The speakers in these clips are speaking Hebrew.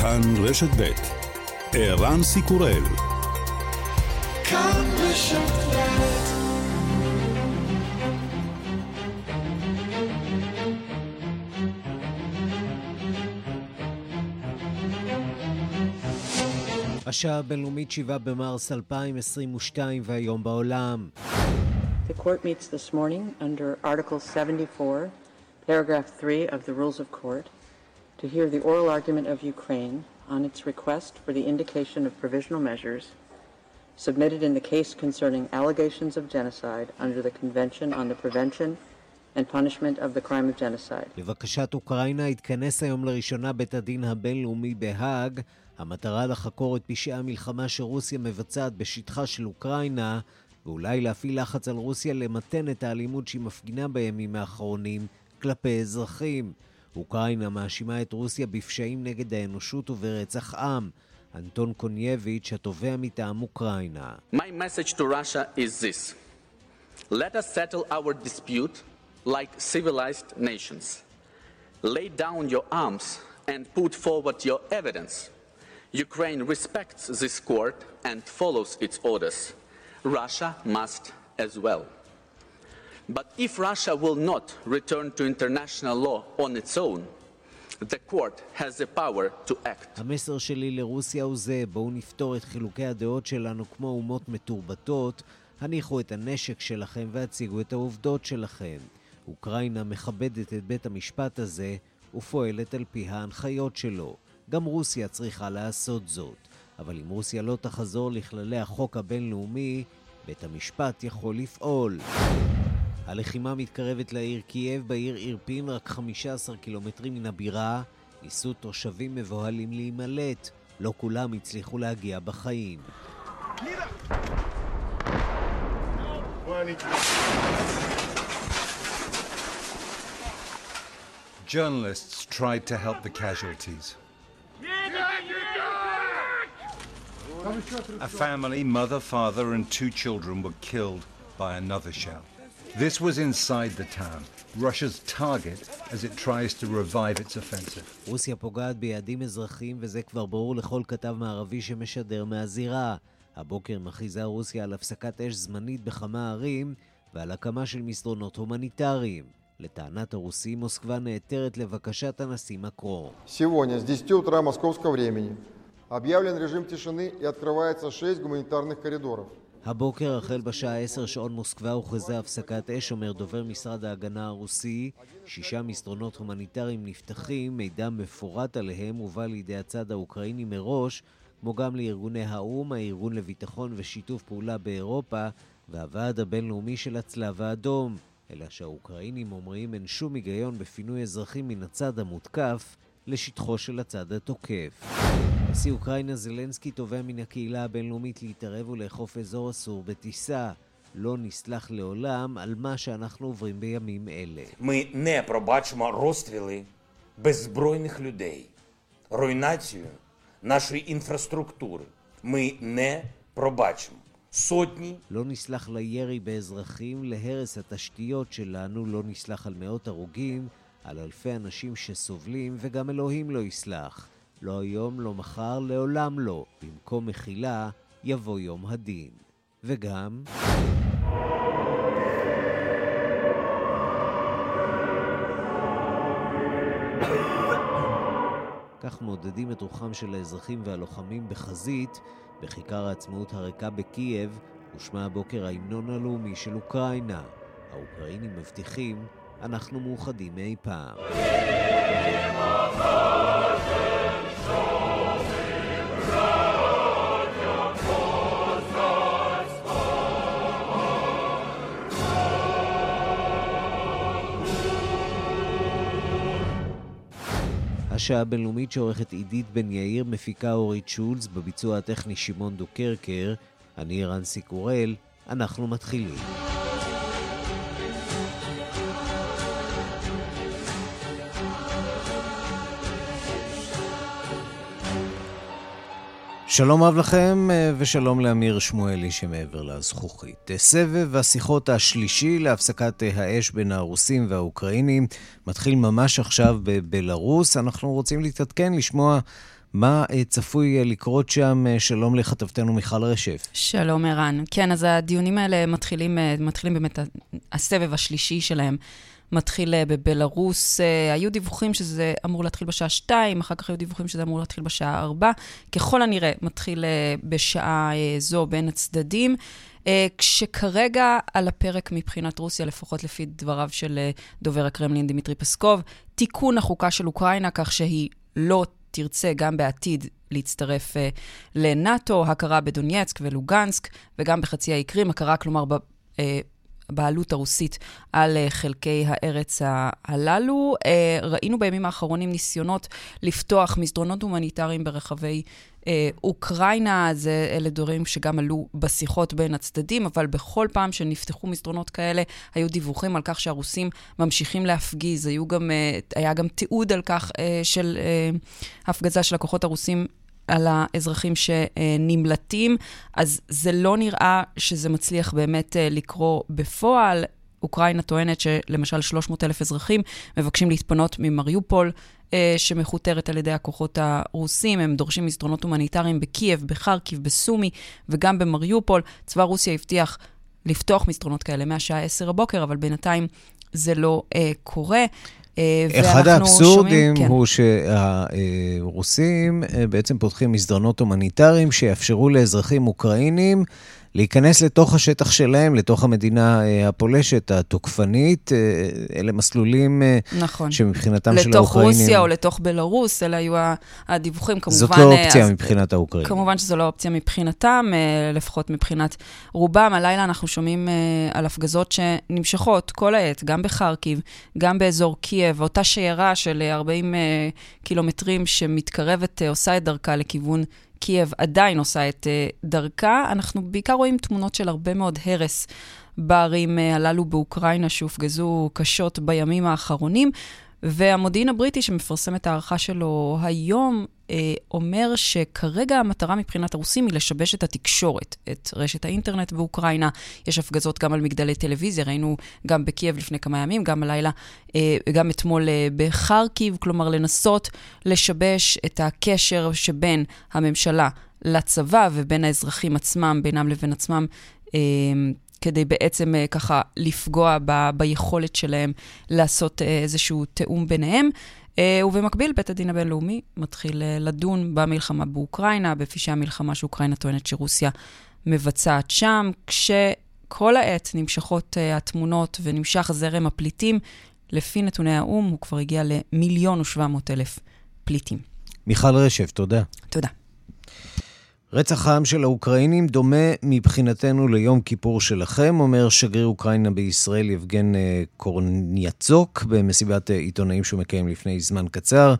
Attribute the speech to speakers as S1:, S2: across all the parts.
S1: כאן רשת ב' ערן סיקורל כאן רשת השעה הבינלאומית 7 במרס 2022 והיום בעולם. The court meets this morning under Article 74, paragraph 3 of the Rules of Court to hear the oral argument of Ukraine on its request for the indication of provisional measures submitted in the case concerning allegations of genocide under the Convention on the Prevention and Punishment of the Crime of Genocide. לבקשת אוקראינה התכנס היום לראשונה בית הדין הבינלאומי בהאג. המטרה לחקור את פשעי המלחמה שרוסיה מבצעת בשטחה של אוקראינה, ואולי להפעיל לחץ על רוסיה למתן את האלימות שהיא מפגינה בימים האחרונים כלפי אזרחים. אוקראינה מאשימה את רוסיה בפשעים נגד האנושות וברצח עם. אנטון קונייביץ', התובע מטעם אוקראינה. My message to Russia is this. Let us settle our dispute like civilized nations. Lay down your arms and put forward your evidence. Ukraine respects this court and follows its orders. Russia must as well. But if Russia will not return to international law on its own, the court has the power to act. המסר שלי לרוסיה הוא זה, בואו נפתור את חילוקי הדעות שלנו כמו אומות מתורבתות, הניחו את הנשק שלכם והציגו את העובדות שלכם. אוקראינה מכבדת את בית המשפט הזה ופועלת על פי ההנחיות שלו. גם רוסיה צריכה לעשות זאת. אבל אם רוסיה לא תחזור לכללי החוק הבינלאומי, בית המשפט יכול לפעול. הלחימה מתקרבת לעיר קייב, בעיר אירפין, רק 15 קילומטרים מן הבירה. ניסו תושבים מבוהלים להימלט, לא כולם הצליחו להגיע בחיים.
S2: Journalists tried to help the casualties. A family, mother, father, and two children were killed by another shell. This was inside the town, Russia's target as it tries to revive its offensive.
S1: רוסיה פוגעת ביעדים אזרחיים וזה כבר ברור לכל כתב מערבי שמשדר מהזירה. הבוקר מכריזה רוסיה על הפסקת אש זמנית בכמה ערים ועל הקמה של מסדרונות הומניטריים. לטענת הרוסים, מוסקבה נעתרת לבקשת הנשיא מקרו.
S3: Сегодня с 10 утра московского времени объявлен режим тишины и открывается 6 гуманитарных коридоров.
S1: הבוקר, החל בשעה 10 שעון מוסקבה, הוכרזה הפסקת אש, אומר דובר משרד ההגנה הרוסי. שישה מסדרונות הומניטריים נפתחים, מידע מפורט עליהם הובא לידי הצד האוקראיני מראש, כמו גם לארגוני האו"ם, הארגון לביטחון ושיתוף פעולה באירופה והוועד הבינלאומי של הצלב האדום. אלא שהאוקראינים אומרים אין שום היגיון בפינוי אזרחים מן הצד המותקף לשטחו של הצד התוקף. נשיא אוקראינה זלנסקי תובע מן הקהילה הבינלאומית להתערב ולאכוף אזור אסור בטיסה. לא נסלח לעולם על מה שאנחנו עוברים בימים אלה.
S4: Ми не пробачимо розстріли беззбройних людей, руйнацію нашої інфраструктури. Ми не пробачимо. סוטני.
S1: לא נסלח לירי באזרחים, להרס התשתיות שלנו, לא נסלח על מאות הרוגים, על אלפי אנשים שסובלים, וגם אלוהים לא יסלח. לא היום, לא מחר, לעולם לא. במקום מחילה, יבוא יום הדין. וגם... כך מעודדים את רוחם של האזרחים והלוחמים בחזית, בכיכר העצמאות הריקה בקייב, הושמע הבוקר ההמנון הלאומי של אוקראינה. האוקראינים מבטיחים, אנחנו מאוחדים מאי פעם. השעה הבינלאומית שעורכת עידית בן יאיר, מפיקה אורית שולץ, בביצוע הטכני שמעון דוקרקר, אני רנסי קורל, אנחנו מתחילים. שלום רב לכם, אה, ושלום לאמיר שמואלי שמעבר לזכוכית. סבב השיחות השלישי להפסקת אה, האש בין הרוסים והאוקראינים מתחיל ממש עכשיו בבלארוס. אנחנו רוצים להתעדכן, לשמוע מה צפוי לקרות שם? שלום לכתבתנו מיכל רשף.
S5: שלום ערן. כן, אז הדיונים האלה מתחילים, מתחילים באמת, הסבב השלישי שלהם מתחיל בבלארוס. היו דיווחים שזה אמור להתחיל בשעה 2, אחר כך היו דיווחים שזה אמור להתחיל בשעה 4. ככל הנראה, מתחיל בשעה זו בין הצדדים. כשכרגע על הפרק מבחינת רוסיה, לפחות לפי דבריו של דובר הקרמלין דמיטרי פסקוב, תיקון החוקה של אוקראינה כך שהיא לא תרצה גם בעתיד להצטרף uh, לנאט"ו, הכרה בדונייצק ולוגנסק, וגם בחצי האי קרים, הכרה, כלומר, ב, uh, בעלות הרוסית על uh, חלקי הארץ הללו. Uh, ראינו בימים האחרונים ניסיונות לפתוח מסדרונות הומניטריים ברחבי אה, אוקראינה, זה, אלה דברים שגם עלו בשיחות בין הצדדים, אבל בכל פעם שנפתחו מסדרונות כאלה, היו דיווחים על כך שהרוסים ממשיכים להפגיז. היו גם, אה, היה גם תיעוד על כך אה, של הפגזה של הכוחות הרוסים על האזרחים שנמלטים, אז זה לא נראה שזה מצליח באמת לקרות בפועל. אוקראינה טוענת שלמשל 300 אלף אזרחים מבקשים להתפנות ממריופול, אה, שמכותרת על ידי הכוחות הרוסים. הם דורשים מסדרונות הומניטריים בקייב, בחרקיב, בסומי וגם במריופול. צבא רוסיה הבטיח לפתוח מסדרונות כאלה מהשעה 10 הבוקר, אבל בינתיים זה לא אה, קורה.
S1: אה, אחד האבסורדים כן. הוא שהרוסים אה, בעצם פותחים מסדרונות הומניטריים שיאפשרו לאזרחים אוקראינים להיכנס לתוך השטח שלהם, לתוך המדינה אה, הפולשת, התוקפנית. אה, אלה מסלולים אה, נכון. שמבחינתם של האוקראינים...
S5: לתוך רוסיה או לתוך בלרוס, אלה היו הדיווחים, כמובן...
S1: זאת לא אופציה אז, מבחינת האוקראינים.
S5: כמובן שזו לא אופציה מבחינתם, לפחות מבחינת רובם. הלילה אנחנו שומעים על הפגזות שנמשכות כל העת, גם בחרקיב, גם באזור קייב, אותה שיירה של 40 קילומטרים שמתקרבת, עושה את דרכה לכיוון קייב עדיין עושה את אה, דרכה. אנחנו בעיקר רואים תמונות של הרבה מאוד הרס בערים uh, הללו באוקראינה שהופגזו קשות בימים האחרונים. והמודיעין הבריטי שמפרסם את ההערכה שלו היום, אה, אומר שכרגע המטרה מבחינת הרוסים היא לשבש את התקשורת, את רשת האינטרנט באוקראינה. יש הפגזות גם על מגדלי טלוויזיה, ראינו גם בקייב לפני כמה ימים, גם הלילה, אה, גם אתמול אה, בחרקיב, כלומר לנסות לשבש את הקשר שבין הממשלה לצבא ובין האזרחים עצמם, בינם לבין עצמם. אה, כדי בעצם uh, ככה לפגוע ב, ביכולת שלהם לעשות uh, איזשהו תיאום ביניהם. Uh, ובמקביל, בית הדין הבינלאומי מתחיל uh, לדון במלחמה באוקראינה, בפשעי המלחמה שאוקראינה טוענת שרוסיה מבצעת שם, כשכל העת נמשכות uh, התמונות ונמשך זרם הפליטים. לפי נתוני האו"ם, הוא כבר הגיע למיליון ושבע מאות אלף פליטים.
S1: מיכל רשף, תודה.
S5: תודה.
S1: רצח העם של האוקראינים דומה מבחינתנו ליום כיפור שלכם, אומר שגריר אוקראינה בישראל יבגן אה, קורניאצוק במסיבת אה, עיתונאים שהוא מקיים לפני זמן קצר.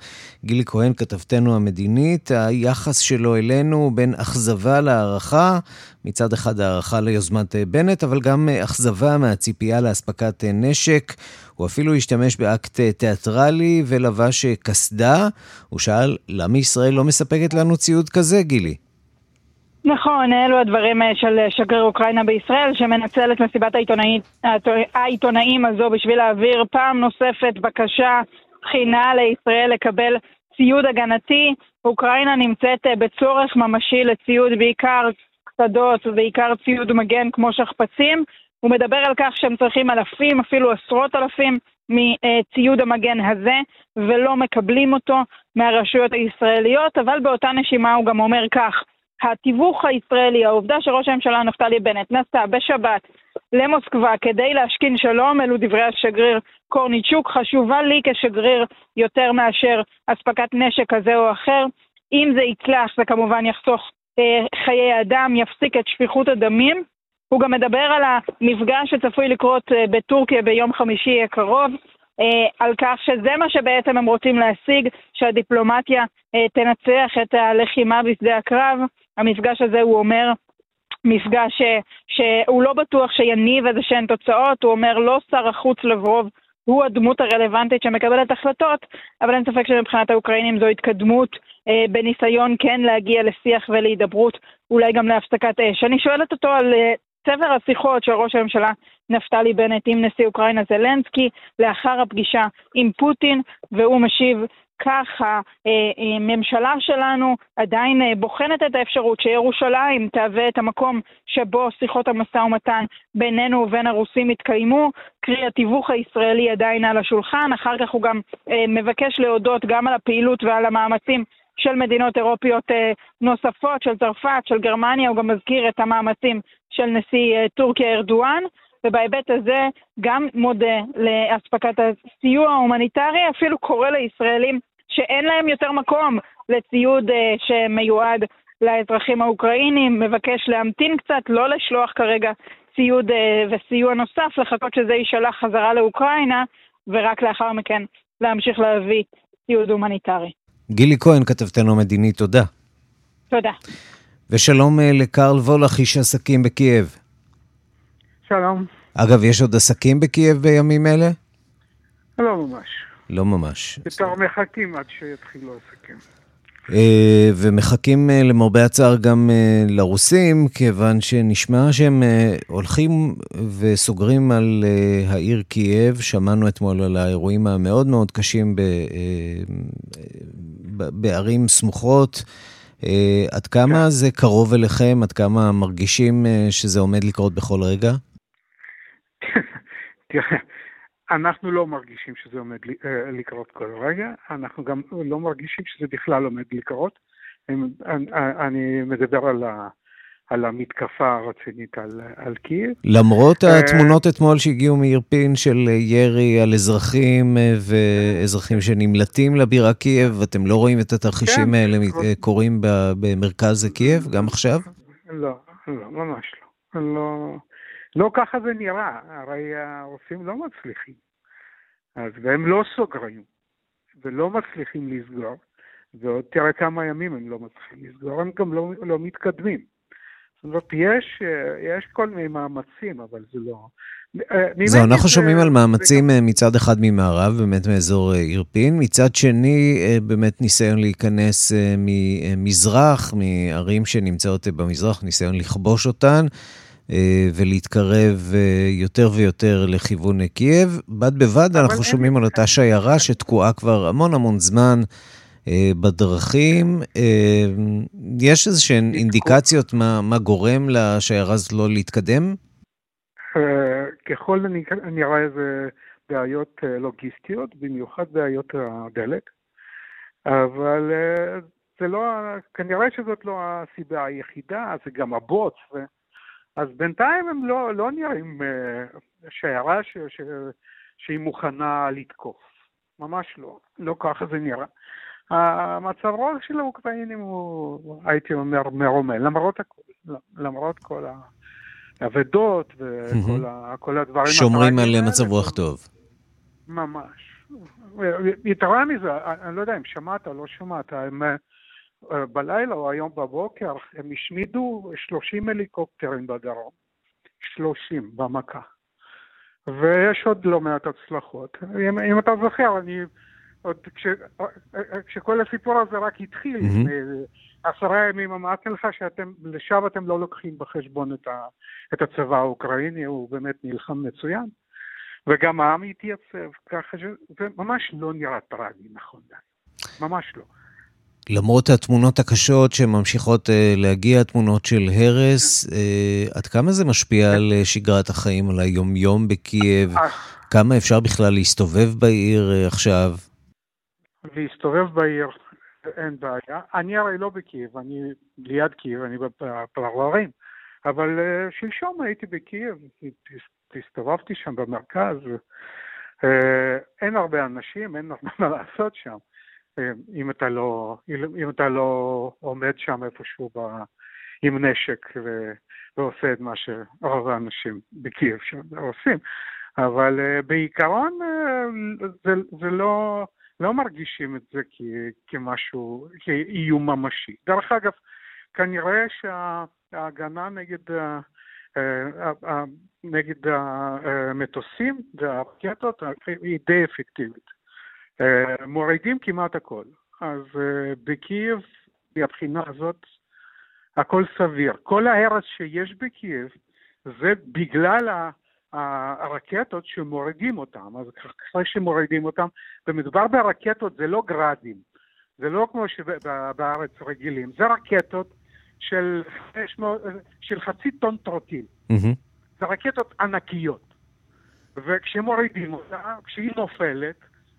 S1: גילי כהן, כתבתנו המדינית, היחס שלו אלינו בין אכזבה להערכה, מצד אחד הערכה ליוזמת אה, בנט, אבל גם אכזבה מהציפייה לאספקת נשק. הוא אפילו השתמש באקט תיאטרלי ולבש קסדה. הוא שאל, למה ישראל לא מספקת לנו ציוד כזה, גילי?
S6: נכון, אלו הדברים אה, של שגריר אוקראינה בישראל, שמנצל את מסיבת העיתונאים הזו בשביל להעביר פעם נוספת בקשה חינה לישראל לקבל ציוד הגנתי. אוקראינה נמצאת אה, בצורך ממשי לציוד, בעיקר קסדות ובעיקר ציוד מגן כמו שכפ"צים. הוא מדבר על כך שהם צריכים אלפים, אפילו עשרות אלפים מציוד המגן הזה, ולא מקבלים אותו מהרשויות הישראליות, אבל באותה נשימה הוא גם אומר כך: התיווך הישראלי, העובדה שראש הממשלה נפתלי בנט נסע בשבת למוסקבה כדי להשכין שלום, אלו דברי השגריר קורניצ'וק, חשובה לי כשגריר יותר מאשר אספקת נשק כזה או אחר. אם זה יצלח זה כמובן יחסוך אה, חיי אדם, יפסיק את שפיכות הדמים. הוא גם מדבר על המפגש שצפוי לקרות אה, בטורקיה ביום חמישי הקרוב, אה, על כך שזה מה שבעצם הם רוצים להשיג, שהדיפלומטיה אה, תנצח את הלחימה בשדה הקרב. המפגש הזה, הוא אומר, מפגש ש, שהוא לא בטוח שיניב איזה שהן תוצאות, הוא אומר לא שר החוץ לברוב הוא הדמות הרלוונטית שמקבלת החלטות, אבל אין ספק שמבחינת האוקראינים זו התקדמות אה, בניסיון כן להגיע לשיח ולהידברות, אולי גם להפסקת אש. אני שואלת אותו על אה, צבר השיחות של ראש הממשלה נפתלי בנט עם נשיא אוקראינה זלנסקי לאחר הפגישה עם פוטין, והוא משיב כך הממשלה שלנו עדיין בוחנת את האפשרות שירושלים תהווה את המקום שבו שיחות המשא ומתן בינינו ובין הרוסים יתקיימו, קרי התיווך הישראלי עדיין על השולחן, אחר כך הוא גם מבקש להודות גם על הפעילות ועל המאמצים של מדינות אירופיות נוספות, של צרפת, של גרמניה, הוא גם מזכיר את המאמצים של נשיא טורקיה ארדואן. ובהיבט הזה גם מודה לאספקת הסיוע ההומניטרי, אפילו קורא לישראלים שאין להם יותר מקום לציוד אה, שמיועד לאזרחים האוקראינים, מבקש להמתין קצת, לא לשלוח כרגע ציוד אה, וסיוע נוסף, לחכות שזה יישלח חזרה לאוקראינה, ורק לאחר מכן להמשיך להביא ציוד הומניטרי.
S1: גילי כהן, כתבתנו המדיני, תודה.
S6: תודה.
S1: ושלום אה, לקרל וולך, איש עסקים בקייב.
S7: שלום.
S1: אגב, יש עוד עסקים בקייב בימים אלה?
S7: לא ממש.
S1: לא ממש.
S7: יותר מחכים עד שיתחילו עסקים.
S1: אה, ומחכים אה, למרבה הצער גם אה, לרוסים, כיוון שנשמע שהם הולכים וסוגרים על העיר קייב. שמענו אתמול על האירועים המאוד מאוד קשים בערים סמוכות. עד כמה כן. זה קרוב אליכם? עד כמה מרגישים שזה עומד לקרות בכל רגע?
S7: תראה, אנחנו לא מרגישים שזה עומד אה, לקרות כל רגע, אנחנו גם לא מרגישים שזה בכלל עומד לקרות. אני מדבר על, ה, על המתקפה הרצינית על, על קייב.
S1: למרות אה, התמונות אתמול שהגיעו מאירפין של ירי על אזרחים אה, ואזרחים שנמלטים לבירה קייב, אתם לא רואים את התרחישים כן, האלה קורים במרכז קייב גם עכשיו?
S7: לא, לא, ממש לא. לא, לא ככה זה נראה, הרי הרופאים לא מצליחים. אז והם לא סוגרים, ולא מצליחים לסגור, ועוד תראה כמה ימים הם לא מצליחים לסגור, הם גם לא, לא מתקדמים. זאת אומרת, יש, יש כל מיני מאמצים, אבל זה לא...
S1: זהו, אנחנו שומעים על מאמצים אה, מצד אחד ממערב, באמת מאזור אה, אירפין, מצד שני, אה, באמת ניסיון להיכנס ממזרח, מערים שנמצאות במזרח, ניסיון לכבוש אותן. אה, ולהתקרב אה, יותר ויותר לכיוון קייב. בד בבד אנחנו שומעים על אותה שיירה שתקועה כבר המון המון זמן אה, בדרכים. יש איזה שהן אינדיקציות מה, מה גורם לשיירה הזאת לא להתקדם?
S7: ככל הנראה זה בעיות לוגיסטיות, במיוחד בעיות הדלק, אבל זה לא, כנראה שזאת לא הסיבה היחידה, זה גם הבוץ. אז בינתיים הם לא, לא נראים uh, שיירה ש, ש, שהיא מוכנה לתקוף. ממש לא. לא ככה זה נראה. המצב רוח של האוקראינים הוא, הייתי אומר, מרומה, למרות הכל, למרות כל האבדות וכל ה, כל הדברים.
S1: שומרים על מצב רוח טוב.
S7: ממש. יתרה מזה, אני לא יודע אם שמעת או לא שמעת, הם אה, בלילה או היום בבוקר הם השמידו 30 הליקופטרים בדרום, 30 במכה. ויש עוד לא מעט הצלחות. אם, אם אתה זוכר, אני עוד כש, כשכל הסיפור הזה רק התחיל, mm-hmm. עשרה ימים אמרתי לך שאתם, לשווא אתם לא לוקחים בחשבון את, ה, את הצבא האוקראיני, הוא באמת נלחם מצוין. וגם העם התייצב, ככה שזה ממש לא נראה טרגי, נכון, ממש לא.
S1: למרות התמונות הקשות שממשיכות אה, להגיע, תמונות של הרס, אה, עד כמה זה משפיע על אה, שגרת החיים, על היומיום בקייב? כמה אפשר בכלל להסתובב בעיר עכשיו?
S7: להסתובב בעיר אין בעיה. אני הרי לא בקייב, אני ליד קייב, אני בפרברים. אבל שלשום הייתי בקייב, הסתובבתי שם במרכז. אין הרבה אנשים, אין הרבה מה לעשות שם. אם אתה לא, אם אתה לא עומד שם איפשהו ב, עם נשק ו, ועושה את מה שרוב האנשים בקייב שם עושים. אבל אה, בעיקרון אה, זה, זה לא, לא מרגישים את זה כ, כמשהו, כאיום ממשי. דרך אגב, כנראה שההגנה נגד, אה, נגד המטוסים והרקטות היא די אפקטיבית. אה, מורידים כמעט הכל. אז אה, בקייב, מהבחינה הזאת, הכל סביר. כל ההרס שיש בקייב זה בגלל הרקטות שמורידים אותם, אז אחרי שמורידים אותם, ומדובר ברקטות זה לא גראדים, זה לא כמו שבארץ רגילים, זה רקטות של, של חצי טון טרוטיל. Mm-hmm. זה רקטות ענקיות. וכשמורידים אותה, כשהיא נופלת,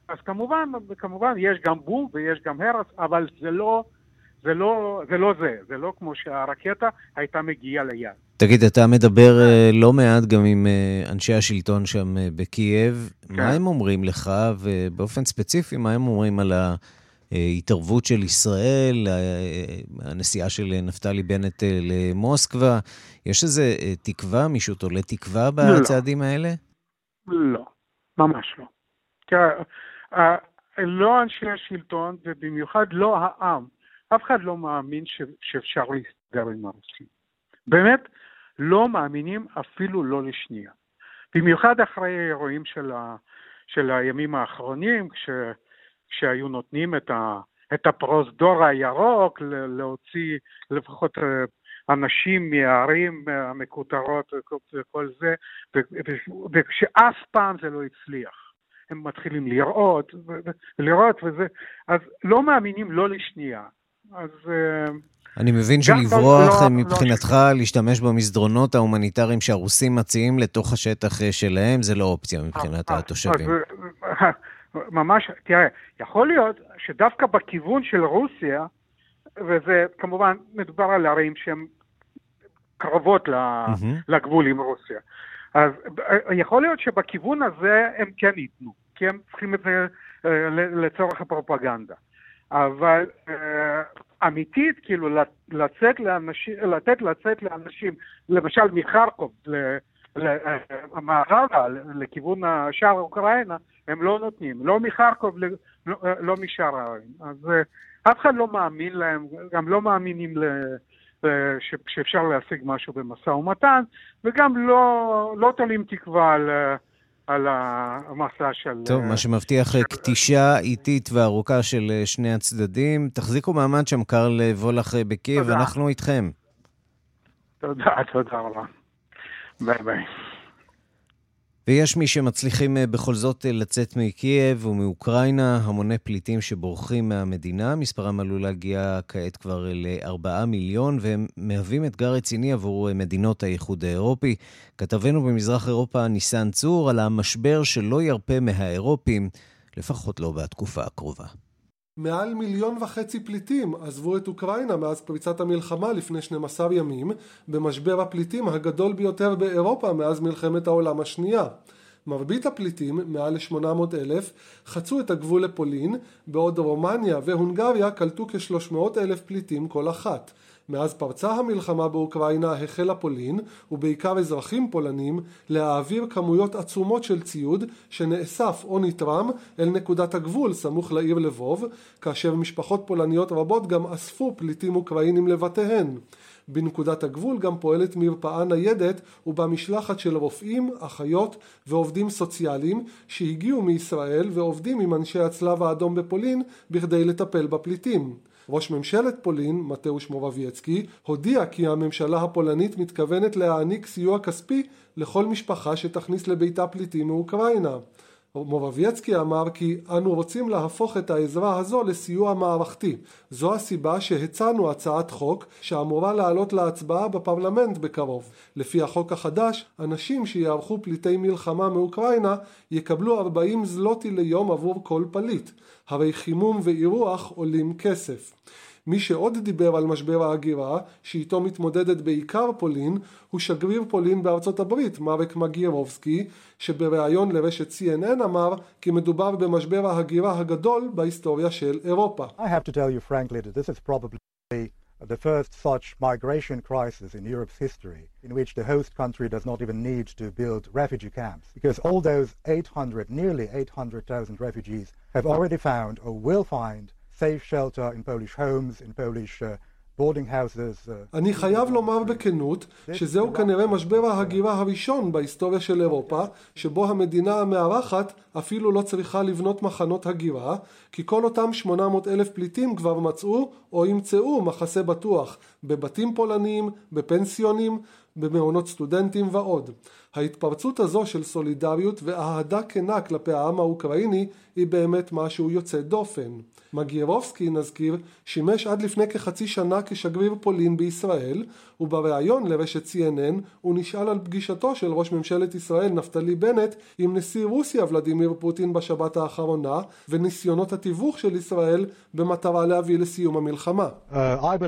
S7: אז כמובן, כמובן יש גם בום ויש גם הרס, אבל זה לא זה לא, זה לא זה, זה לא כמו שהרקטה הייתה מגיעה ליד.
S1: תגיד, אתה מדבר uh, לא מעט גם עם uh, אנשי השלטון שם uh, בקייב. כן. מה הם אומרים לך, ובאופן ספציפי, מה הם אומרים על ההתערבות של ישראל, הנסיעה של נפתלי בנט למוסקבה? יש איזה תקווה? מישהו תולה תקווה לא. בצעדים לא. האלה?
S7: לא, ממש לא. לא אנשי השלטון, ובמיוחד לא העם. אף אחד לא מאמין ש, שאפשר להסתדר עם הרוסים. באמת, לא מאמינים אפילו לא לשנייה. במיוחד אחרי האירועים של, ה, של הימים האחרונים, כש, כשהיו נותנים את, ה, את הפרוזדור הירוק להוציא לפחות אה, אנשים מהערים המקוטרות וכל זה, ושאף פעם זה לא הצליח. הם מתחילים לראות, לראות וזה, אז לא מאמינים לא לשנייה. אז... אה,
S1: אני מבין שלברוח לא, מבחינתך, לא... להשתמש במסדרונות ההומניטריים שהרוסים מציעים לתוך השטח אה, שלהם, זה לא אופציה מבחינת אה, התושבים.
S7: ממש, תראה, יכול להיות שדווקא בכיוון של רוסיה, וזה כמובן מדובר על ערים שהן קרבות לגבול עם רוסיה, אז יכול להיות שבכיוון הזה הם כן ייתנו, כי הם צריכים את זה לצורך הפרופגנדה. אבל אה, אמיתית, כאילו לצאת לאנשים, לתת לצאת לאנשים, למשל מחרקוב, למערבה, לכיוון שער אוקראינה, הם לא נותנים, לא מחרקוב, לא, לא משאר הערים. אז אה, אף אחד לא מאמין להם, גם לא מאמינים ל... אה, שאפשר להשיג משהו במשא ומתן, וגם לא, לא תולים תקווה על... על המסע של...
S1: טוב, מה שמבטיח כתישה איטית וארוכה של אה, שני הצדדים. תחזיקו מעמד שם, קרל וולך אה, בקייב, אנחנו איתכם.
S7: תודה, תודה רבה. ביי ביי.
S1: ויש מי שמצליחים אה, בכל זאת אה, לצאת מקייב ומאוקראינה, המוני פליטים שבורחים מהמדינה. מספרם עלול להגיע כעת כבר ל-4 מיליון, והם מהווים אתגר רציני עבור אה, מדינות האיחוד האירופי. כתבנו במזרח אירופה ניסן צור על המשבר שלא ירפה מהאירופים, לפחות לא בתקופה הקרובה.
S8: מעל מיליון וחצי פליטים עזבו את אוקראינה מאז פריצת המלחמה לפני 12 ימים, במשבר הפליטים הגדול ביותר באירופה מאז מלחמת העולם השנייה. מרבית הפליטים, מעל ל-800 אלף, חצו את הגבול לפולין, בעוד רומניה והונגריה קלטו כ-300 אלף פליטים כל אחת. מאז פרצה המלחמה באוקראינה החלה פולין, ובעיקר אזרחים פולנים, להעביר כמויות עצומות של ציוד שנאסף או נתרם אל נקודת הגבול סמוך לעיר לבוב, כאשר משפחות פולניות רבות גם אספו פליטים אוקראינים לבתיהן. בנקודת הגבול גם פועלת מרפאה ניידת ובה משלחת של רופאים, אחיות ועובדים סוציאליים שהגיעו מישראל ועובדים עם אנשי הצלב האדום בפולין בכדי לטפל בפליטים. ראש ממשלת פולין, מתאוש מורבייצקי, הודיע כי הממשלה הפולנית מתכוונת להעניק סיוע כספי לכל משפחה שתכניס לביתה פליטים מאוקראינה. מורבייצקי אמר כי אנו רוצים להפוך את העזרה הזו לסיוע מערכתי. זו הסיבה שהצענו הצעת חוק שאמורה לעלות להצבעה בפרלמנט בקרוב. לפי החוק החדש, אנשים שיערכו פליטי מלחמה מאוקראינה יקבלו 40 זלוטי ליום עבור כל פליט. הרי חימום ואירוח עולים כסף. מי שעוד דיבר על משבר ההגירה, שאיתו מתמודדת בעיקר פולין, הוא שגריר פולין בארצות הברית, מרק מגירובסקי, שבריאיון לרשת CNN אמר כי מדובר במשבר ההגירה הגדול בהיסטוריה של אירופה. I have to tell you frankly that this is probably the first such migration crisis in Europe's history, in which the host country does not even need to build refugee camps, because all those 800, nearly 800,000 refugees have already found or will find safe shelter in Polish homes, in Polish uh, אני חייב לומר בכנות שזהו כנראה משבר ההגירה הראשון בהיסטוריה של אירופה, שבו המדינה המארחת אפילו לא צריכה לבנות מחנות הגירה, כי כל אותם 800 אלף פליטים כבר מצאו או ימצאו מחסה בטוח בבתים פולניים, בפנסיונים, במעונות סטודנטים ועוד. ההתפרצות הזו של סולידריות ואהדה כנה כלפי העם האוקראיני היא באמת משהו יוצא דופן. מגיירובסקי, נזכיר, שימש עד לפני כחצי שנה כשגריר פולין בישראל, ובריאיון לרשת CNN הוא נשאל על פגישתו של ראש ממשלת ישראל נפתלי בנט עם נשיא רוסיה ולדימיר פוטין בשבת האחרונה, וניסיונות התיווך של ישראל במטרה להביא לסיום המלחמה. Uh, uh.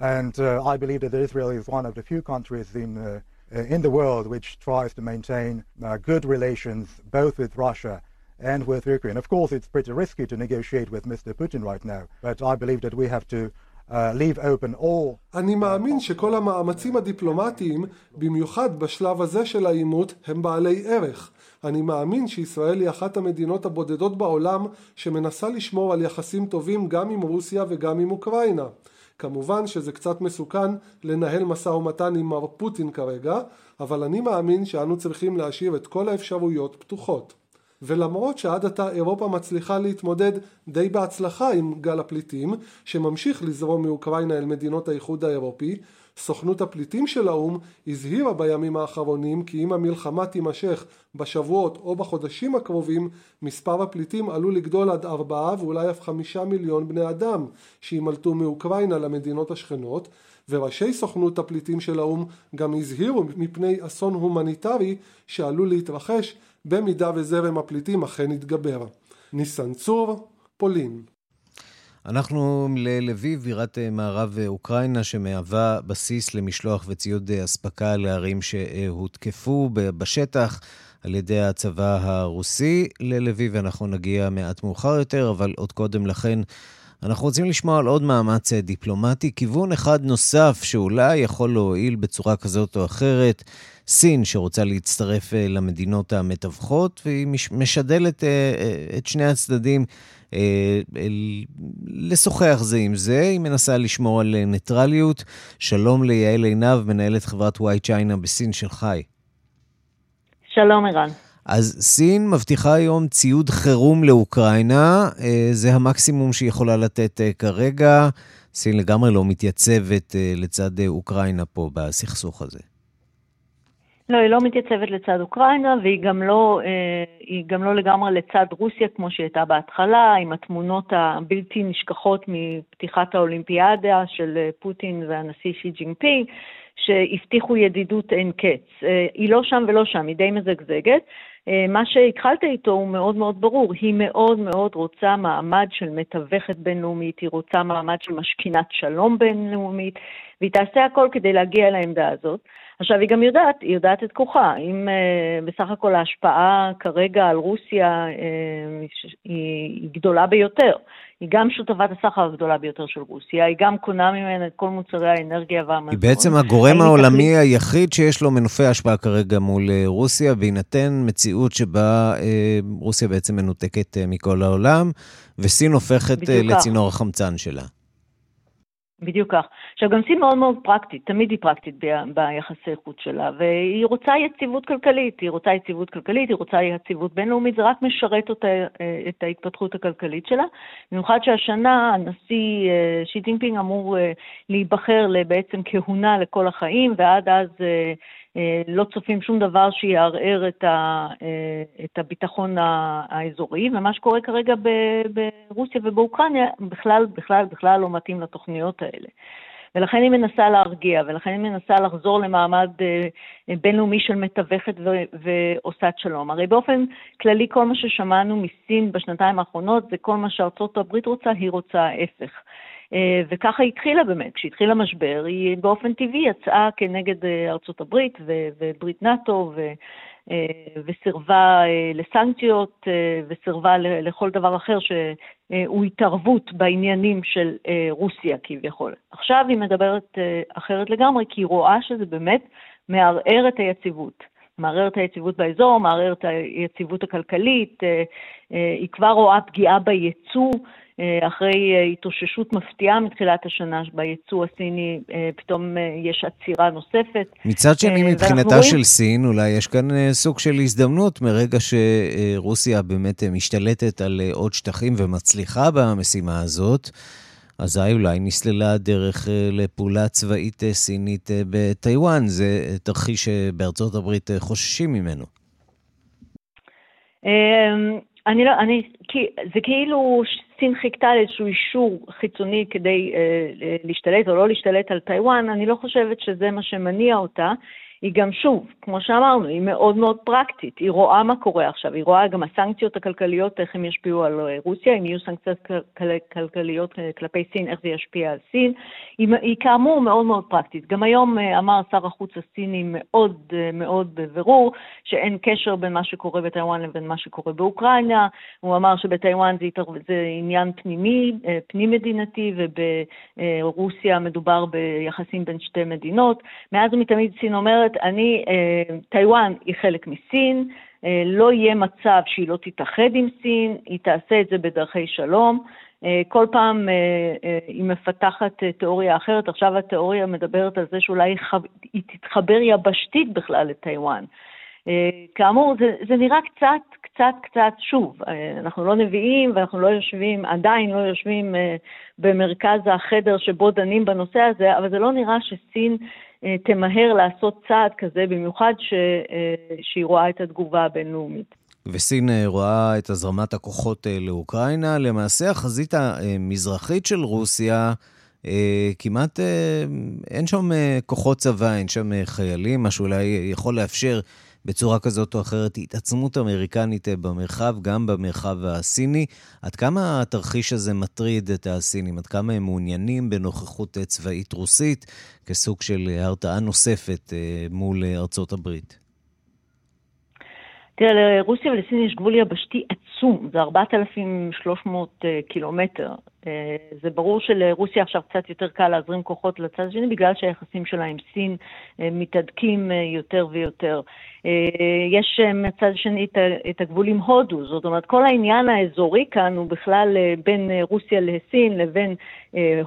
S8: And uh, I believe that Israel is one of the few countries in, uh, in the world which tries to maintain uh, good relations both with Russia and with Ukraine. Of course, it's pretty risky to negotiate with Mr. Putin right now, but I believe that we have to Uh, leave open all. אני מאמין שכל המאמצים הדיפלומטיים, במיוחד בשלב הזה של העימות, הם בעלי ערך. אני מאמין שישראל היא אחת המדינות הבודדות בעולם שמנסה לשמור על יחסים טובים גם עם רוסיה וגם עם אוקראינה. כמובן שזה קצת מסוכן לנהל משא ומתן עם מר פוטין כרגע, אבל אני מאמין שאנו צריכים להשאיר את כל האפשרויות פתוחות. ולמרות שעד עתה אירופה מצליחה להתמודד די בהצלחה עם גל הפליטים שממשיך לזרום מאוקראינה אל מדינות האיחוד האירופי, סוכנות הפליטים של האו"ם הזהירה בימים האחרונים כי אם המלחמה תימשך בשבועות או בחודשים הקרובים, מספר הפליטים עלול לגדול עד ארבעה ואולי אף חמישה מיליון בני אדם שימלטו מאוקראינה למדינות השכנות, וראשי סוכנות הפליטים של האו"ם גם הזהירו מפני אסון הומניטרי שעלול להתרחש במידה וזרם הפליטים אכן יתגבר. ניסן צור, פולין.
S1: אנחנו ללביב, בירת אה, מערב אה, אוקראינה, שמהווה בסיס למשלוח וציוד אה, אספקה לערים שהותקפו בשטח על ידי הצבא הרוסי. ללביב אנחנו נגיע מעט מאוחר יותר, אבל עוד קודם לכן אנחנו רוצים לשמוע על עוד מאמץ דיפלומטי, כיוון אחד נוסף שאולי יכול להועיל בצורה כזאת או אחרת. סין, שרוצה להצטרף למדינות המתווכות, והיא משדלת את שני הצדדים אה, לשוחח זה עם זה, היא מנסה לשמור על ניטרליות. שלום ליעל עינב, מנהלת חברת וואי צ'יינה בסין של חי.
S9: שלום, ערן.
S1: אז סין מבטיחה היום ציוד חירום לאוקראינה, אה, זה המקסימום שהיא יכולה לתת אה, כרגע. סין לגמרי לא מתייצבת לצד אוקראינה פה בסכסוך הזה.
S9: לא, היא לא מתייצבת לצד אוקראינה, והיא גם לא, אה, גם לא לגמרי לצד רוסיה כמו שהיא הייתה בהתחלה, עם התמונות הבלתי נשכחות מפתיחת האולימפיאדה של אה, פוטין והנשיא שי ג'ינפינג, שהבטיחו ידידות אין קץ. אה, היא לא שם ולא שם, היא די מזגזגת. מה שהתחלת איתו הוא מאוד מאוד ברור, היא מאוד מאוד רוצה מעמד של מתווכת בינלאומית, היא רוצה מעמד של משכינת שלום בינלאומית, והיא תעשה הכל כדי להגיע לעמדה הזאת. עכשיו, היא גם יודעת, היא יודעת את כוחה. אם uh, בסך הכל ההשפעה כרגע על רוסיה uh, היא, היא גדולה ביותר. היא גם שותפת הסחר הגדולה ביותר של רוסיה, היא גם קונה ממנה את כל מוצרי האנרגיה והמזון.
S1: היא בעצם הגורם העולמי תחליט... היחיד שיש לו מנופי השפעה כרגע מול אה, רוסיה, בהינתן מציאות שבה אה, רוסיה בעצם מנותקת אה, מכל העולם, וסין הופכת אה, לצינור החמצן שלה.
S9: בדיוק כך. עכשיו, גם סין מאוד מאוד פרקטית, תמיד היא פרקטית ב- ביחסי חוץ שלה, והיא רוצה יציבות כלכלית, היא רוצה יציבות כלכלית, היא רוצה יציבות בינלאומית, זה רק משרת אותה, אה, את ההתפתחות הכלכלית שלה. במיוחד שהשנה הנשיא אה, שי ג'ינפינג אמור אה, להיבחר בעצם כהונה לכל החיים, ועד אז לא צופים שום דבר שיערער את, ה, אה, את הביטחון האזורי, ומה שקורה כרגע ברוסיה ובאוקראינה בכלל, בכלל, בכלל לא מתאים לתוכניות האלה. ולכן היא מנסה להרגיע, ולכן היא מנסה לחזור למעמד אה, בינלאומי של מתווכת ועושת שלום. הרי באופן כללי כל מה ששמענו מסין בשנתיים האחרונות זה כל מה שארצות הברית רוצה, היא רוצה ההפך. אה, וככה התחילה באמת, כשהתחיל המשבר, היא באופן טבעי יצאה כנגד אה, ארצות הברית וברית נאט"ו ו... אה, וסירבה לסנקציות וסירבה לכל דבר אחר שהוא התערבות בעניינים של רוסיה כביכול. עכשיו היא מדברת אחרת לגמרי, כי היא רואה שזה באמת מערער את היציבות. מערער את היציבות באזור, מערער את היציבות הכלכלית, היא כבר רואה פגיעה בייצוא. אחרי התאוששות מפתיעה מתחילת השנה ביצוא הסיני, פתאום יש עצירה נוספת.
S1: מצד שני, מבחינתה רואים... של סין, אולי יש כאן סוג של הזדמנות מרגע שרוסיה באמת משתלטת על עוד שטחים ומצליחה במשימה הזאת. אזי אולי נסללה הדרך לפעולה צבאית סינית בטיוואן. זה תרחיש שבארצות הברית חוששים ממנו.
S9: אמ, אני לא, אני, זה כאילו סין חיכתה לאיזשהו אישור חיצוני כדי אה, להשתלט או לא להשתלט על טיוואן, אני לא חושבת שזה מה שמניע אותה. היא גם, שוב, כמו שאמרנו, היא מאוד מאוד פרקטית. היא רואה מה קורה עכשיו, היא רואה גם הסנקציות הכלכליות, איך הם ישפיעו על אה, רוסיה, אם יהיו סנקציות כל- כלכליות אה, כלפי סין, איך זה ישפיע על סין. היא, היא כאמור מאוד מאוד פרקטית. גם היום אה, אמר שר החוץ הסיני מאוד מאוד בבירור שאין קשר בין מה שקורה בטיוואן לבין מה שקורה באוקראינה. הוא אמר שבטיוואן זה, זה עניין פנימי, פנים-מדינתי, וברוסיה מדובר ביחסים בין שתי מדינות. מאז ומתמיד סין אומרת, אומרת, אני, אה, טיוואן היא חלק מסין, אה, לא יהיה מצב שהיא לא תתאחד עם סין, היא תעשה את זה בדרכי שלום. אה, כל פעם היא מפתחת תיאוריה אחרת, עכשיו התיאוריה מדברת על זה שאולי היא תתחבר יבשתית בכלל לטיוואן. כאמור, זה, זה נראה קצת, קצת, קצת, שוב, אנחנו לא נביאים ואנחנו לא יושבים, עדיין לא יושבים במרכז החדר שבו דנים בנושא הזה, אבל זה לא נראה שסין תמהר לעשות צעד כזה, במיוחד ש, אה, שהיא רואה את התגובה הבינלאומית.
S1: וסין אה, רואה את הזרמת הכוחות לאוקראינה. למעשה, החזית המזרחית של רוסיה, כמעט אין שם כוחות צבא, אין שם חיילים, מה שאולי יכול לאפשר בצורה כזאת או אחרת התעצמות אמריקנית אה, במרחב, גם במרחב הסיני. עד כמה התרחיש הזה מטריד את הסינים? עד כמה הם מעוניינים בנוכחות אה, צבאית רוסית כסוג של הרתעה נוספת אה, מול ארצות הברית?
S9: תראה, לרוסיה ולסין יש גבול יבשתי עצום, זה 4,300 קילומטר. זה ברור שלרוסיה עכשיו קצת יותר קל להזרים כוחות לצד השני, בגלל שהיחסים שלה עם סין מתהדקים יותר ויותר. אה, יש אה, מצד שני את הגבול עם הודו, זאת אומרת, כל העניין האזורי כאן הוא בכלל אה, בין רוסיה לסין לבין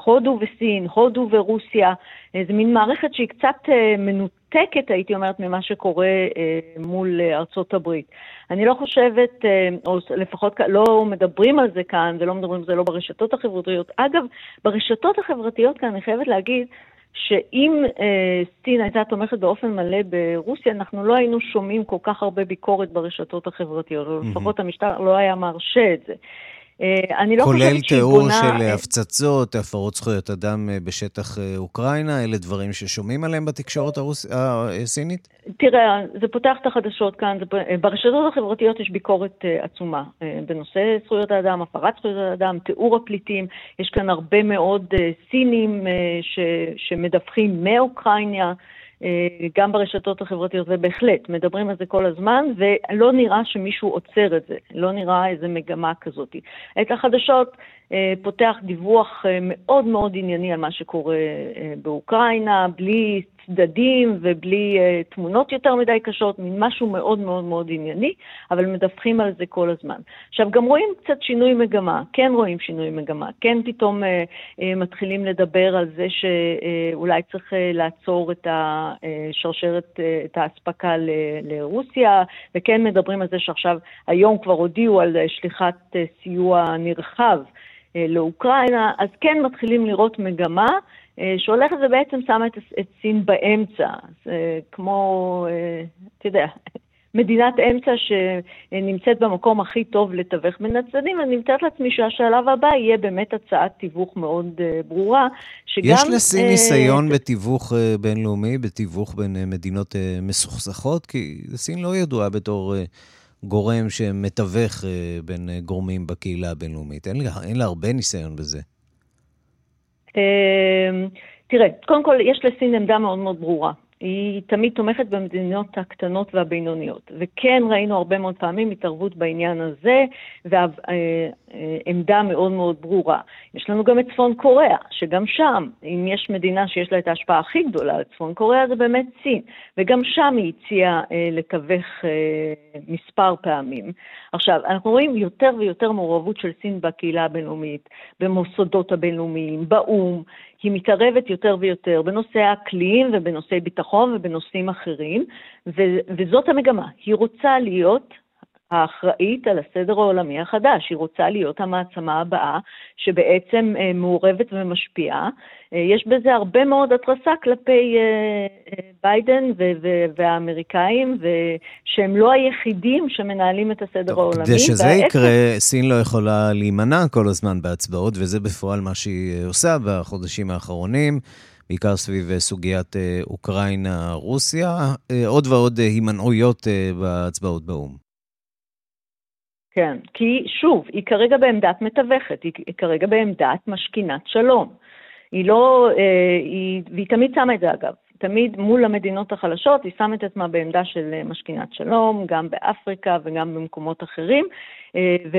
S9: הודו וסין, הודו ורוסיה. זה מין מערכת שהיא קצת מנותקת, הייתי אומרת, ממה שקורה מול ארצות הברית. אני לא חושבת, או לפחות לא מדברים על זה כאן, ולא מדברים על זה לא ברשתות החברתיות. אגב, ברשתות החברתיות כאן, אני חייבת להגיד, שאם אה, סין הייתה תומכת באופן מלא ברוסיה, אנחנו לא היינו שומעים כל כך הרבה ביקורת ברשתות החברתיות, או לפחות המשטר לא היה מרשה את זה.
S1: אה, אני לא כולל תיאור בונה... של אה, הפצצות, הפרות זכויות אדם אה, בשטח אוקראינה, אלה דברים ששומעים עליהם בתקשורת הרוס... הסינית?
S9: תראה, זה פותח את החדשות כאן, זה... ברשתות החברתיות יש ביקורת עצומה בנושא זכויות האדם, הפרת זכויות האדם, תיאור הפליטים, יש כאן הרבה מאוד סינים ש... שמדווחים מאוקראינה. אה, גם ברשתות החברתיות, ובהחלט, מדברים על זה כל הזמן, ולא נראה שמישהו עוצר את זה, לא נראה איזה מגמה כזאת. את החדשות פותח דיווח אה, מאוד מאוד ענייני על מה שקורה באוקראינה, בלי צדדים ובלי תמונות יותר מדי קשות, משהו מאוד מאוד מאוד ענייני, אבל מדווחים על זה כל הזמן. עכשיו, גם רואים קצת שינוי מגמה, כן רואים שינוי מגמה, כן פתאום מתחילים לדבר על זה שאולי צריך לעצור את השרשרת, את האספקה לרוסיה, וכן מדברים על זה שעכשיו, היום כבר הודיעו על שליחת סיוע נרחב. לאוקראינה, אז כן מתחילים לראות מגמה אה, שהולכת ובעצם שמה את, את סין באמצע. זה כמו, אה, אתה יודע, מדינת אמצע שנמצאת במקום הכי טוב לתווך בין הצדדים, אני מתארת לעצמי שהשלב הבא יהיה באמת הצעת תיווך מאוד ברורה,
S1: שגם... יש לסין ניסיון בתיווך בינלאומי, בתיווך בין מדינות מסוכסכות? כי סין לא ידועה בתור גורם שמתווך uh, בין uh, גורמים בקהילה הבינלאומית. אין לה, אין לה הרבה ניסיון בזה.
S9: אמ, תראה, קודם כל יש לסין עמדה מאוד מאוד ברורה. היא תמיד תומכת במדינות הקטנות והבינוניות. וכן ראינו הרבה מאוד פעמים התערבות בעניין הזה, ועמדה מאוד מאוד ברורה. יש לנו גם את צפון קוריאה, שגם שם, אם יש מדינה שיש לה את ההשפעה הכי גדולה על צפון קוריאה, זה באמת סין. וגם שם היא הציעה אה, לתווך אה, מספר פעמים. עכשיו, אנחנו רואים יותר ויותר מעורבות של סין בקהילה הבינלאומית, במוסדות הבינלאומיים, באו"ם. היא מתערבת יותר ויותר בנושאי האקלים ובנושאי ביטחון ובנושאים אחרים, ו- וזאת המגמה. היא רוצה להיות האחראית על הסדר העולמי החדש. היא רוצה להיות המעצמה הבאה שבעצם אה, מעורבת ומשפיעה. אה, יש בזה הרבה מאוד התרסה כלפי אה, ביידן והאמריקאים, שהם לא היחידים שמנהלים את הסדר טוב, העולמי.
S1: כדי שזה והאפס... יקרה, סין לא יכולה להימנע כל הזמן בהצבעות, וזה בפועל מה שהיא עושה בחודשים האחרונים. בעיקר סביב סוגיית אוקראינה-רוסיה, עוד ועוד הימנעויות בהצבעות באו"ם.
S9: כן, כי שוב, היא כרגע בעמדת מתווכת, היא כרגע בעמדת משכינת שלום. היא לא, אה, היא, והיא תמיד שמה את זה אגב, תמיד מול המדינות החלשות, היא שמה את עצמה בעמדה של אה, משכינת שלום, גם באפריקה וגם במקומות אחרים, אה, ו,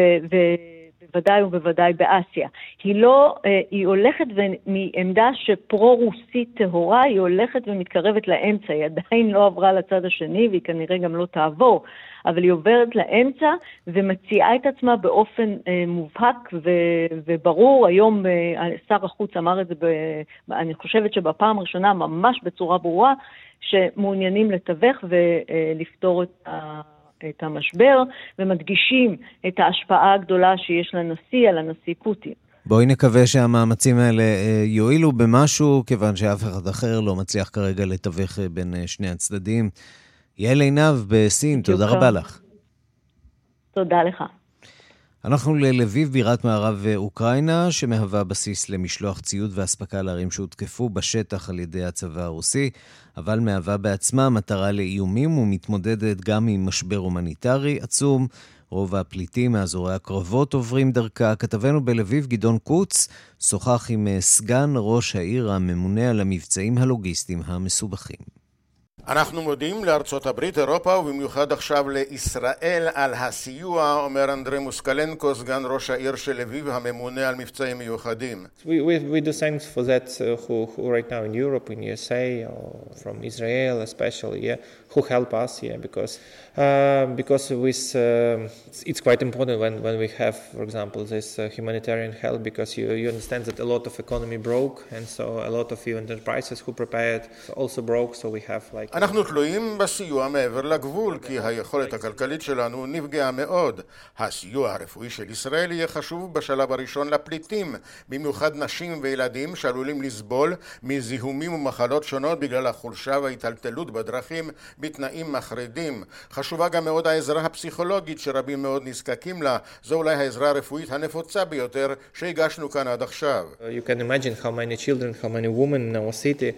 S9: ובוודאי ובוודאי באסיה. היא לא, היא הולכת מעמדה שפרו-רוסית טהורה, היא הולכת ומתקרבת לאמצע, היא עדיין לא עברה לצד השני והיא כנראה גם לא תעבור. אבל היא עוברת לאמצע ומציעה את עצמה באופן אה, מובהק ו- וברור. היום אה, שר החוץ אמר את זה, ב- אני חושבת שבפעם הראשונה ממש בצורה ברורה, שמעוניינים לתווך ולפתור את ה... את המשבר, ומדגישים את ההשפעה הגדולה שיש לנשיא על הנשיא פוטין.
S1: בואי נקווה שהמאמצים האלה אה, יועילו במשהו, כיוון שאף אחד אחר לא מצליח כרגע לתווך אה, בין אה, שני הצדדים. יעל עינב בסין, תודה רבה לך.
S9: תודה לך.
S1: אנחנו ללביב, בירת מערב אוקראינה, שמהווה בסיס למשלוח ציוד ואספקה לערים שהותקפו בשטח על ידי הצבא הרוסי, אבל מהווה בעצמה מטרה לאיומים ומתמודדת גם עם משבר הומניטרי עצום. רוב הפליטים מאזורי הקרבות עוברים דרכה. כתבנו בלביב, גדעון קוץ, שוחח עם סגן ראש העיר הממונה על המבצעים הלוגיסטיים המסובכים.
S10: אנחנו מודים לארצות הברית, אירופה ובמיוחד עכשיו לישראל על הסיוע, אומר אנדרי מוסקלנקו, סגן ראש העיר של לביב, הממונה על מבצעים מיוחדים.
S11: We, we, we uh, who, who right now in Europe, in USA, or from Israel especially, who help us, yeah, because uh, because with uh, it's, it's quite important when, when we have, for example, this uh, humanitarian help, because you, you understand that a lot of economy broke, and so a lot of you enterprises who prepared also broke, so we have like
S10: אנחנו תלויים בסיוע מעבר לגבול, כי היכולת הכלכלית שלנו נפגעה מאוד. הסיוע הרפואי של ישראל יהיה חשוב בשלב הראשון לפליטים, במיוחד נשים וילדים שעלולים לסבול מזיהומים ומחלות שונות בגלל החולשה וההיטלטלות בדרכים בתנאים מחרידים. חשובה גם מאוד העזרה הפסיכולוגית שרבים מאוד נזקקים לה. זו אולי העזרה הרפואית הנפוצה ביותר שהגשנו כאן עד עכשיו.
S11: You can imagine how many children, how many women in our city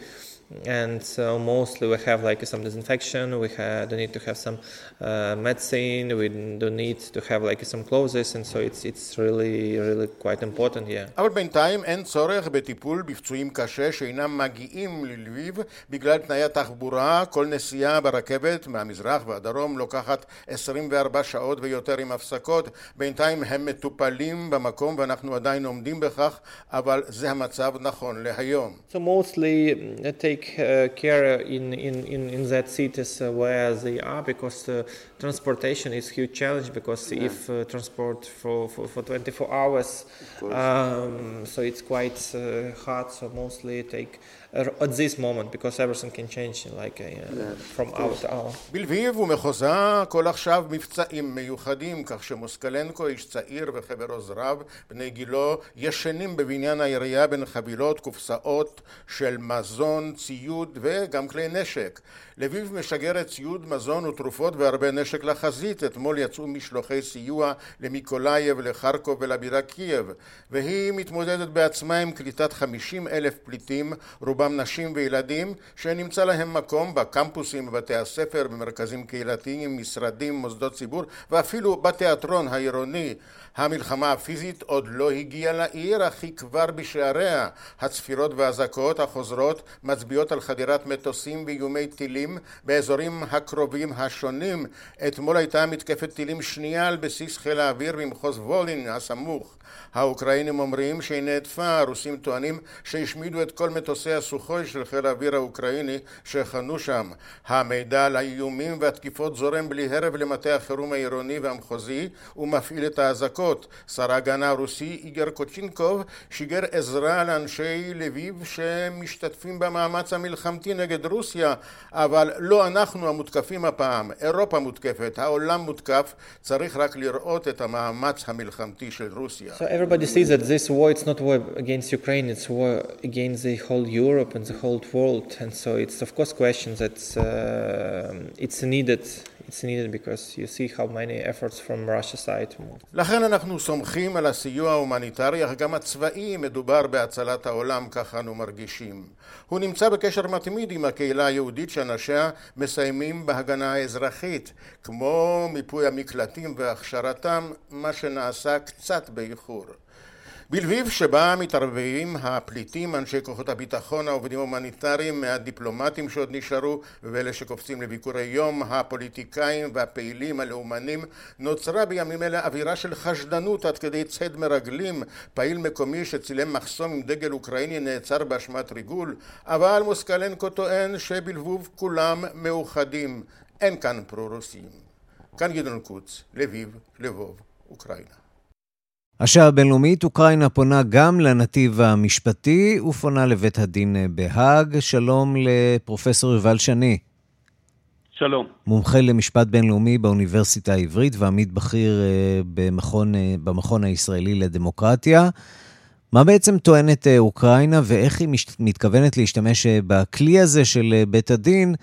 S11: and so mostly we have like some disinfection we have, do need to have some uh, medicine we do need to have like some clothes and so it's, it's really really quite important yeah.
S10: אבל בינתיים אין צורך בטיפול בפצועים קשה שאינם מגיעים ללביב בגלל תנאי התחבורה כל נסיעה ברכבת מהמזרח והדרום לוקחת 24 שעות ויותר עם הפסקות בינתיים הם מטופלים במקום ואנחנו עדיין עומדים בכך אבל זה המצב נכון להיום.
S11: So mostly take take uh, care in, in, in, in that cities uh, where they are because uh, transportation is huge challenge because yeah. if uh, transport for, for, for 24 hours um, so it's quite uh, hard so mostly take at this moment because everything can change like uh, yeah, from hour to hour.
S10: בלביב ומחוזה כל עכשיו מבצעים מיוחדים כך שמוסקלנקו איש צעיר וחבר עוזריו בני גילו ישנים בבניין העירייה בין חבילות קופסאות של מזון ציוד וגם כלי נשק. לביב משגרת ציוד מזון ותרופות והרבה נשק לחזית. אתמול יצאו משלוחי סיוע למיקולייב, לחרקוב ולבירה קייב, והיא מתמודדת בעצמה עם קליטת 50 אלף פליטים, רובם נשים וילדים, שנמצא להם מקום בקמפוסים, בבתי הספר, במרכזים קהילתיים, משרדים, מוסדות ציבור, ואפילו בתיאטרון העירוני. המלחמה הפיזית עוד לא הגיעה לעיר, אך היא כבר בשעריה. הצפירות והאזעקות החוזרות מצביעות על חדירת מטוסים ואיומי טילים באזורים הקרובים השונים. אתמול הייתה מתקפת טילים שנייה על בסיס חיל האוויר במחוז וולין הסמוך. האוקראינים אומרים שהיא נעטפה, הרוסים טוענים שהשמידו את כל מטוסי הסוחוי של חיל האוויר האוקראיני שחנו שם. המידע על האיומים והתקיפות זורם בלי הרב למטה החירום העירוני והמחוזי ומפעיל את האזעקות. שר ההגנה הרוסי איגר קוצ'ינקוב שיגר עזרה לאנשי לביב שמשתתפים במאמץ המלחמתי נגד רוסיה, אבל לא אנחנו המותקפים הפעם, אירופה מותקפת, העולם מותקף, צריך רק לראות את המאמץ המלחמתי של רוסיה.
S11: So everybody sees that this war it's not war against Ukraine, it's war against the whole Europe and the whole world, and so it's of course question that uh, it's needed. It's needed because you see how many efforts from Russia side.
S10: לכן אנחנו סומכים על הסיוע ההומניטרי, אך גם הצבאי מדובר בהצלת העולם, כך אנו מרגישים. הוא נמצא בקשר מתמיד עם הקהילה היהודית שאנשיה מסייעים בהגנה האזרחית, כמו מיפוי המקלטים והכשרתם, מה שנעשה קצת באיחור. בלביב שבה מתערבבים הפליטים, אנשי כוחות הביטחון, העובדים ההומניטריים, מהדיפלומטים שעוד נשארו ואלה שקופצים לביקורי יום, הפוליטיקאים והפעילים הלאומנים, נוצרה בימים אלה אווירה של חשדנות עד כדי ציד מרגלים, פעיל מקומי שצילם מחסום עם דגל אוקראיני נעצר באשמת ריגול, אבל מוסקלנקו טוען שבלבוב כולם מאוחדים, אין כאן פרו-רוסים. כאן גדעון קוץ, לביב, לבוב, אוקראינה.
S1: השעה הבינלאומית, אוקראינה פונה גם לנתיב המשפטי ופונה לבית הדין בהאג. שלום לפרופסור יובל שני.
S12: שלום.
S1: מומחה למשפט בינלאומי באוניברסיטה העברית ועמית בכיר במכון, במכון הישראלי לדמוקרטיה. מה בעצם טוענת אוקראינה ואיך היא מתכוונת להשתמש בכלי הזה של בית הדין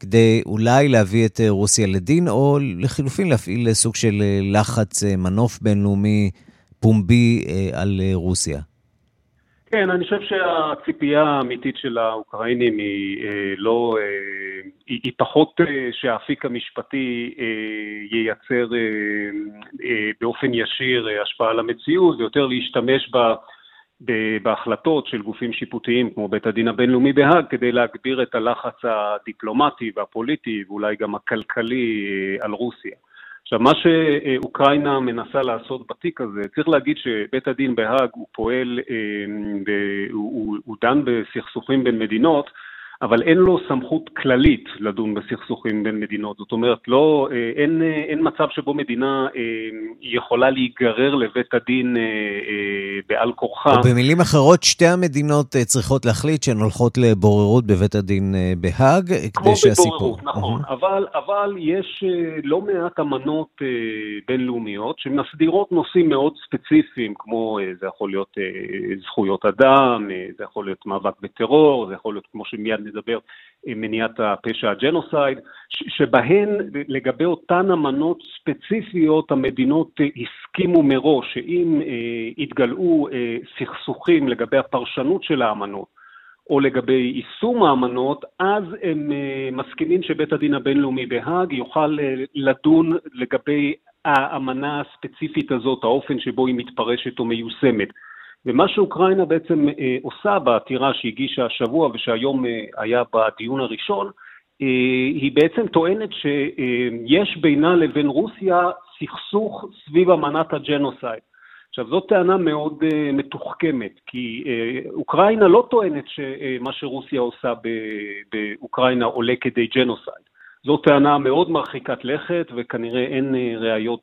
S1: כדי אולי להביא את רוסיה לדין, או לחילופין להפעיל סוג של לחץ מנוף בינלאומי פומבי על רוסיה.
S12: כן, אני חושב שהציפייה האמיתית של האוקראינים היא לא... היא, היא פחות שהאפיק המשפטי ייצר באופן ישיר השפעה על המציאות, ויותר להשתמש בה בהחלטות של גופים שיפוטיים כמו בית הדין הבינלאומי בהאג כדי להגביר את הלחץ הדיפלומטי והפוליטי ואולי גם הכלכלי על רוסיה. עכשיו, מה שאוקראינה מנסה לעשות בתיק הזה, צריך להגיד שבית הדין בהאג הוא פועל, הוא, הוא דן בסכסוכים בין מדינות, אבל אין לו סמכות כללית לדון בסכסוכים בין מדינות. זאת אומרת, לא, אין, אין מצב שבו מדינה יכולה להיגרר לבית הדין בעל כורחה.
S1: או במילים אחרות, שתי המדינות צריכות להחליט שהן הולכות לבוררות בבית הדין בהאג, כדי שהסיפור...
S12: כמו בבוררות, נכון. Mm-hmm. אבל, אבל יש לא מעט אמנות בינלאומיות שמסדירות נושאים מאוד ספציפיים, כמו זה יכול להיות זכויות אדם, זה יכול להיות מאבק בטרור, זה יכול להיות, כמו שמיד נדבר, מניעת הפשע הג'נוסייד, שבהן לגבי אותן אמנות ספציפיות המדינות הסכימו מראש שאם יתגלעו סכסוכים לגבי הפרשנות של האמנות או לגבי יישום האמנות, אז הם מסכימים שבית הדין הבינלאומי בהאג יוכל לדון לגבי האמנה הספציפית הזאת, האופן שבו היא מתפרשת או מיושמת. ומה שאוקראינה בעצם אה, עושה בעתירה שהגישה השבוע ושהיום אה, היה בדיון הראשון, אה, היא בעצם טוענת שיש בינה לבין רוסיה סכסוך סביב אמנת הג'נוסייד. עכשיו, זאת טענה מאוד אה, מתוחכמת, כי אה, אוקראינה לא טוענת שמה שרוסיה עושה באוקראינה עולה כדי ג'נוסייד. זו טענה מאוד מרחיקת לכת, וכנראה אין ראיות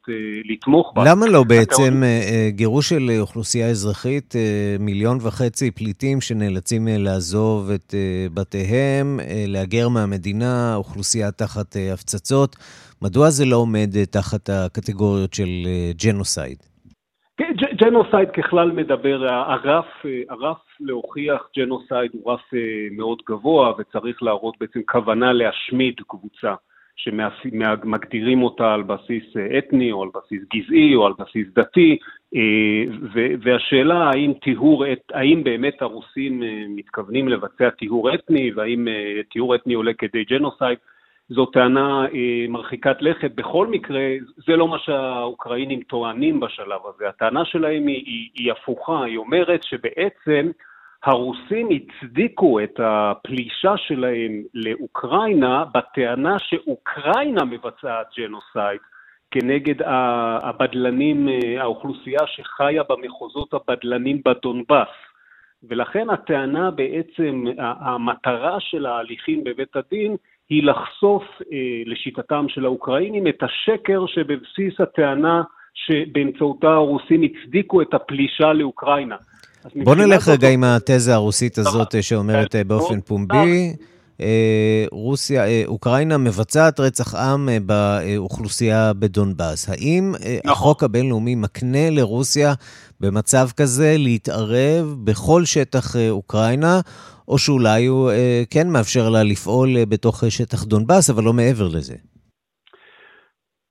S12: לתמוך בה.
S1: למה לא בעצם גירוש של אוכלוסייה אזרחית, מיליון וחצי פליטים שנאלצים לעזוב את בתיהם, להגר מהמדינה, אוכלוסייה תחת הפצצות, מדוע זה לא עומד תחת הקטגוריות של ג'נוסייד?
S12: כן, ג'נוסייד ככלל מדבר, הרף, הרף להוכיח ג'נוסייד הוא רף מאוד גבוה וצריך להראות בעצם כוונה להשמיד קבוצה שמגדירים אותה על בסיס אתני או על בסיס גזעי או על בסיס דתי, והשאלה האם טיהור, האם באמת הרוסים מתכוונים לבצע טיהור אתני והאם טיהור אתני עולה כדי ג'נוסייד, זו טענה אה, מרחיקת לכת. בכל מקרה, זה לא מה שהאוקראינים טוענים בשלב הזה. הטענה שלהם היא, היא, היא הפוכה, היא אומרת שבעצם הרוסים הצדיקו את הפלישה שלהם לאוקראינה בטענה שאוקראינה מבצעת ג'נוסייד כנגד הבדלנים, אה, האוכלוסייה שחיה במחוזות הבדלנים בדונבאס. ולכן הטענה בעצם, המטרה של ההליכים בבית הדין היא לחשוף, אה, לשיטתם של האוקראינים, את השקר שבבסיס הטענה שבאמצעותה הרוסים הצדיקו את הפלישה לאוקראינה.
S1: בוא נלך רגע עם התזה הרוסית הזאת שאומרת אה, באופן פומבי. אה, רוסיה, אוקראינה מבצעת רצח עם באוכלוסייה בדונבאס. האם נכון. החוק הבינלאומי מקנה לרוסיה במצב כזה להתערב בכל שטח אוקראינה, או שאולי הוא אה, כן מאפשר לה לפעול אה, בתוך שטח דונבאס, אבל לא מעבר לזה.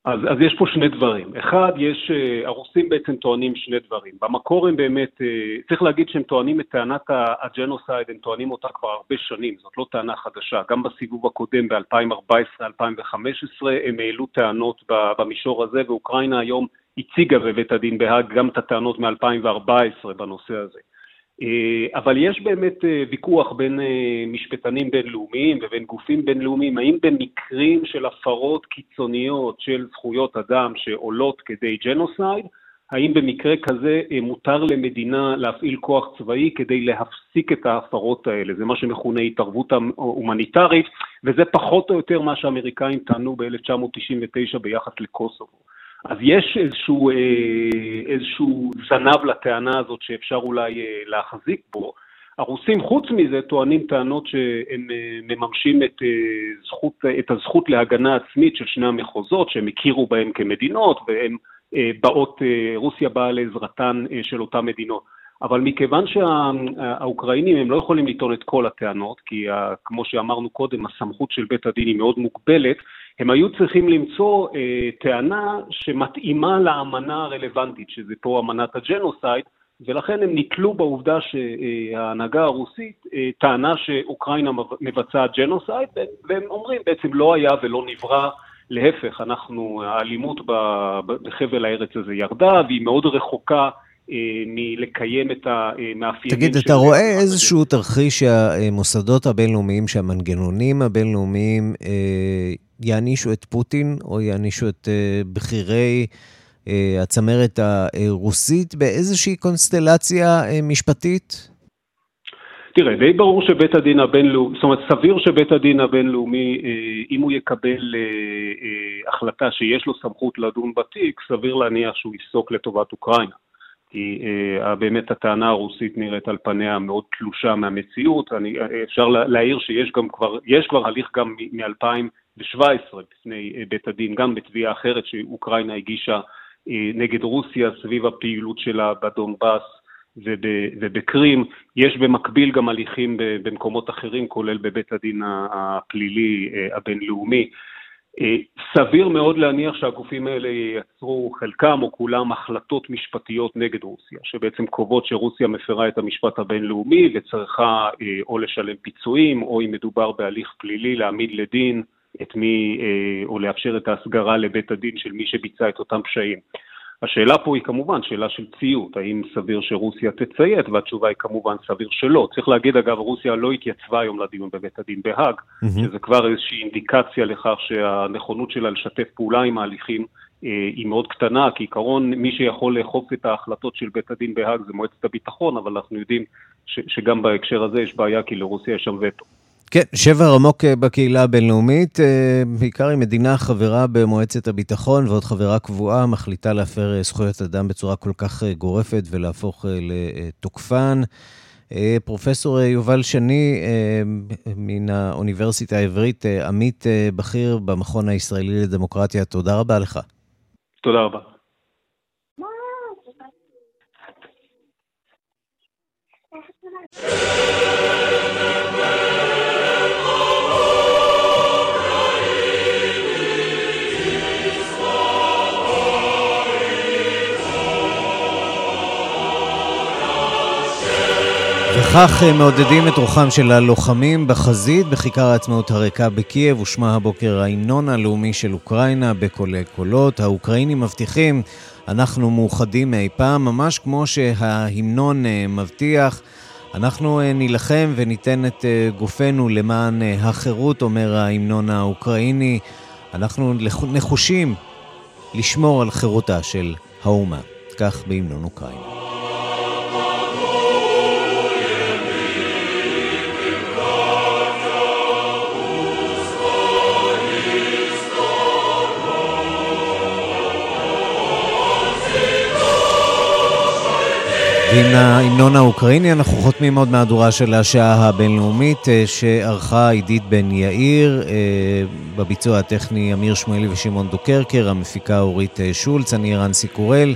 S12: אז, אז יש פה שני דברים. אחד, יש, אה, הרוסים בעצם טוענים שני דברים. במקור הם באמת, צריך להגיד שהם טוענים את טענת הג'נוסייד, הם טוענים אותה כבר הרבה שנים, זאת לא טענה חדשה. גם בסיבוב הקודם, ב-2014-2015, הם העלו טענות במישור הזה, ואוקראינה היום הציגה בבית הדין בהאג גם את הטענות מ-2014 בנושא הזה. אה, אבל יש באמת אה, ויכוח בין אה, משפטנים בינלאומיים ובין גופים בינלאומיים, האם במקרים של הפרות קיצוניות של זכויות אדם שעולות כדי ג'נוסייד, האם במקרה כזה מותר למדינה להפעיל כוח צבאי כדי להפסיק את ההפרות האלה? זה מה שמכונה התערבות הומניטרית, וזה פחות או יותר מה שהאמריקאים טענו ב-1999 ביחס לקוסובו. אז יש איזשהו, אה, איזשהו זנב לטענה הזאת שאפשר אולי אה, להחזיק בו. הרוסים חוץ מזה טוענים טענות שהם אה, מממשים את, זכות, את הזכות להגנה עצמית של שני המחוזות, שהם הכירו בהם כמדינות, והם באות, רוסיה באה לעזרתן של אותן מדינות. אבל מכיוון שהאוקראינים הם לא יכולים לטעון את כל הטענות, כי כמו שאמרנו קודם, הסמכות של בית הדין היא מאוד מוגבלת, הם היו צריכים למצוא אה, טענה שמתאימה לאמנה הרלוונטית, שזה פה אמנת הג'נוסייד, ולכן הם נתלו בעובדה שההנהגה הרוסית אה, טענה שאוקראינה מבצעת ג'נוסייד, והם אומרים בעצם לא היה ולא נברא, להפך, אנחנו, האלימות בחבל הארץ הזה ירדה, והיא מאוד רחוקה מלקיים את המאפיינים
S1: תגיד, אתה רואה איזשהו תרחיש שהמוסדות הבינלאומיים, שהמנגנונים הבינלאומיים אה, יענישו את פוטין, או יענישו את אה, בכירי הצמרת הרוסית באיזושהי קונסטלציה משפטית?
S12: תראה, די ברור שבית הדין הבינלאומי, זאת אומרת, סביר שבית הדין הבינלאומי, אם הוא יקבל החלטה שיש לו סמכות לדון בתיק, סביר להניח שהוא יפסוק לטובת אוקראינה. כי אה, באמת הטענה הרוסית נראית על פניה מאוד תלושה מהמציאות. אני, אה, אפשר להעיר שיש גם כבר, יש כבר הליך גם מ-2017 בפני אה, בית הדין, גם בתביעה אחרת שאוקראינה הגישה אה, נגד רוסיה סביב הפעילות שלה בדונבאס וב, ובקרים. יש במקביל גם הליכים במקומות אחרים, כולל בבית הדין הפלילי אה, הבינלאומי. אה, סביר מאוד להניח שהגופים האלה ייצרו חלקם או כולם החלטות משפטיות נגד רוסיה, שבעצם קובעות שרוסיה מפרה את המשפט הבינלאומי וצריכה אה, או לשלם פיצויים, או אם מדובר בהליך פלילי, להעמיד לדין את מי, אה, או לאפשר את ההסגרה לבית הדין של מי שביצע את אותם פשעים. השאלה פה היא כמובן שאלה של ציות, האם סביר שרוסיה תציית, והתשובה היא כמובן סביר שלא. צריך להגיד אגב, רוסיה לא התייצבה היום לדיון בבית הדין בהאג, mm-hmm. שזה כבר איזושהי אינדיקציה לכך שהנכונות שלה לשתף פעולה עם ההליכים אה, היא מאוד קטנה, כי עיקרון מי שיכול לאכוף את ההחלטות של בית הדין בהאג זה מועצת הביטחון, אבל אנחנו יודעים ש- שגם בהקשר הזה יש בעיה, כי לרוסיה יש שם וטו.
S1: כן, שבר עמוק אה, בקהילה הבינלאומית, אה, בעיקר אם מדינה חברה במועצת הביטחון ועוד חברה קבועה מחליטה להפר אה, זכויות אדם בצורה כל כך גורפת ולהפוך לתוקפן. פרופסור יובל שני מן האוניברסיטה העברית, עמית בכיר במכון הישראלי לדמוקרטיה, תודה רבה לך.
S12: תודה רבה.
S1: בכך מעודדים את רוחם של הלוחמים בחזית בכיכר העצמאות הריקה בקייב, ושמע הבוקר ההמנון הלאומי של אוקראינה בקולי קולות. האוקראינים מבטיחים, אנחנו מאוחדים מאי פעם, ממש כמו שההמנון מבטיח. אנחנו נילחם וניתן את גופנו למען החירות, אומר ההמנון האוקראיני. אנחנו נחושים לשמור על חירותה של האומה. כך בהמנון אוקראינה. ועם ההמנון האוקראיני אנחנו חותמים עוד מהדורה של השעה הבינלאומית אה, שערכה עידית בן יאיר, אה, בביצוע הטכני אמיר שמואלי ושמעון דוקרקר, המפיקה אורית אה, שולץ, אני רנסי קורל.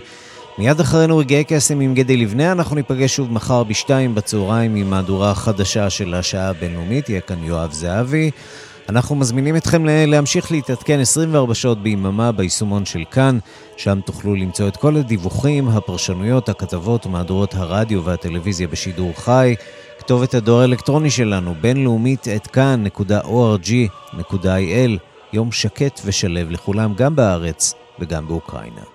S1: מיד אחרינו רגעי קסם עם גדי לבנה, אנחנו ניפגש שוב מחר בשתיים בצהריים עם מהדורה החדשה של השעה הבינלאומית, יהיה כאן יואב זהבי. אנחנו מזמינים אתכם להמשיך להתעדכן 24 שעות ביממה ביישומון של כאן, שם תוכלו למצוא את כל הדיווחים, הפרשנויות, הכתבות ומהדורות הרדיו והטלוויזיה בשידור חי. כתובת הדואר האלקטרוני שלנו, בינלאומית את כאן.org.il. יום שקט ושלב לכולם, גם בארץ וגם באוקראינה.